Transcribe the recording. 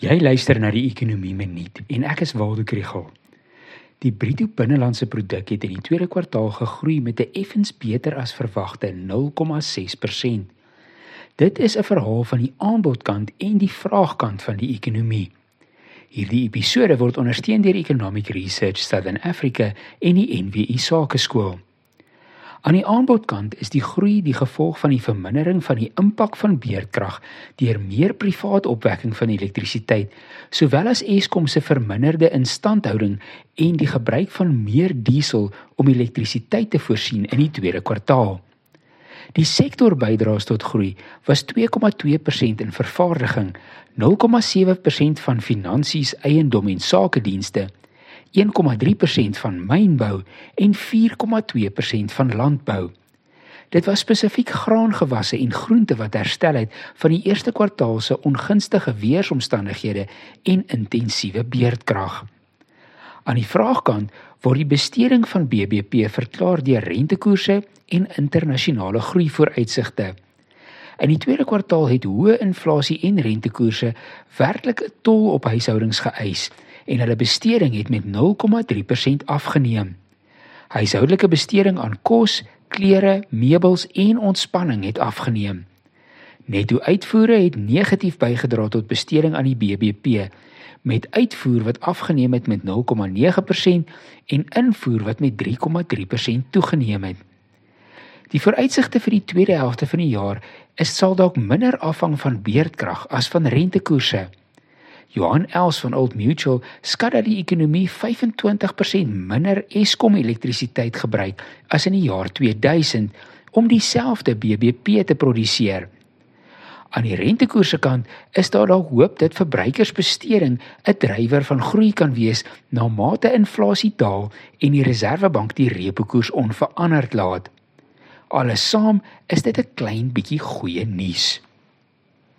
Jy luister na die Ekonomie Minuut en ek is Waldo Krugel. Die bruto binnelandse produk het in die tweede kwartaal gegroei met 'n effens beter as verwagte 0,6%. Dit is 'n verhaal van die aanbodkant en die vraagkant van die ekonomie. Hierdie episode word ondersteun deur Economic Research Southern Africa en die NWI Sakeskool. Aan die aanbodkant is die groei die gevolg van die vermindering van die impak van beerdkrag deur meer privaat opwekking van elektrisiteit, sowel as Eskom se verminderde instandhouding en die gebruik van meer diesel om elektrisiteit te voorsien in die tweede kwartaal. Die sektor bydraes tot groei was 2,2% in vervaardiging, 0,7% van finansies, eiendom en sakedienste 1,3% van mynbou en 4,2% van landbou. Dit was spesifiek graangewasse en groente wat herstel het van die eerste kwartaal se ongunstige weeromstandighede en intensiewe beerdkrag. Aan die vraagkant word die besteding van BBP verklaar deur rentekoerse en internasionale groei vooruitsigte. In die tweede kwartaal het hoë inflasie en rentekoerse werklik 'n tol op huishoudings geëis en hulle besteding het met 0,3% afgeneem. Huishoudelike besteding aan kos, klere, meubels en ontspanning het afgeneem. Netto uitvoere het negatief bygedra tot besteding aan die BBP met uitvoer wat afgeneem het met 0,9% en invoer wat met 3,3% toegeneem het. Die vooruitsigte vir die tweede helfte van die jaar is sal dalk minder afhang van beerdkrag as van rentekoerse. Johan Els van Old Mutual skat dat die ekonomie 25% minder Eskom elektrisiteit gebruik as in die jaar 2000 om dieselfde BBP te produseer. Aan die rentekoerse kant is daar dalk hoop dat verbruikersbesteding 'n drywer van groei kan wees na mate inflasie daal en die Reserwebank die repo koers onveranderd laat. Alles saam is dit 'n klein bietjie goeie nuus.